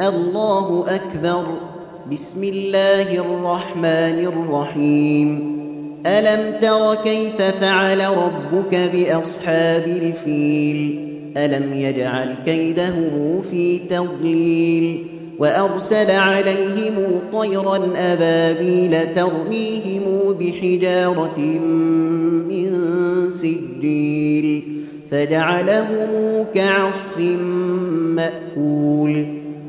الله أكبر. بسم الله الرحمن الرحيم. ألم تر كيف فعل ربك بأصحاب الفيل؟ ألم يجعل كيده في تضليل؟ وأرسل عليهم طيرا أبابيل ترميهم بحجارة من سجيل فجعلهم كعصف مأكول.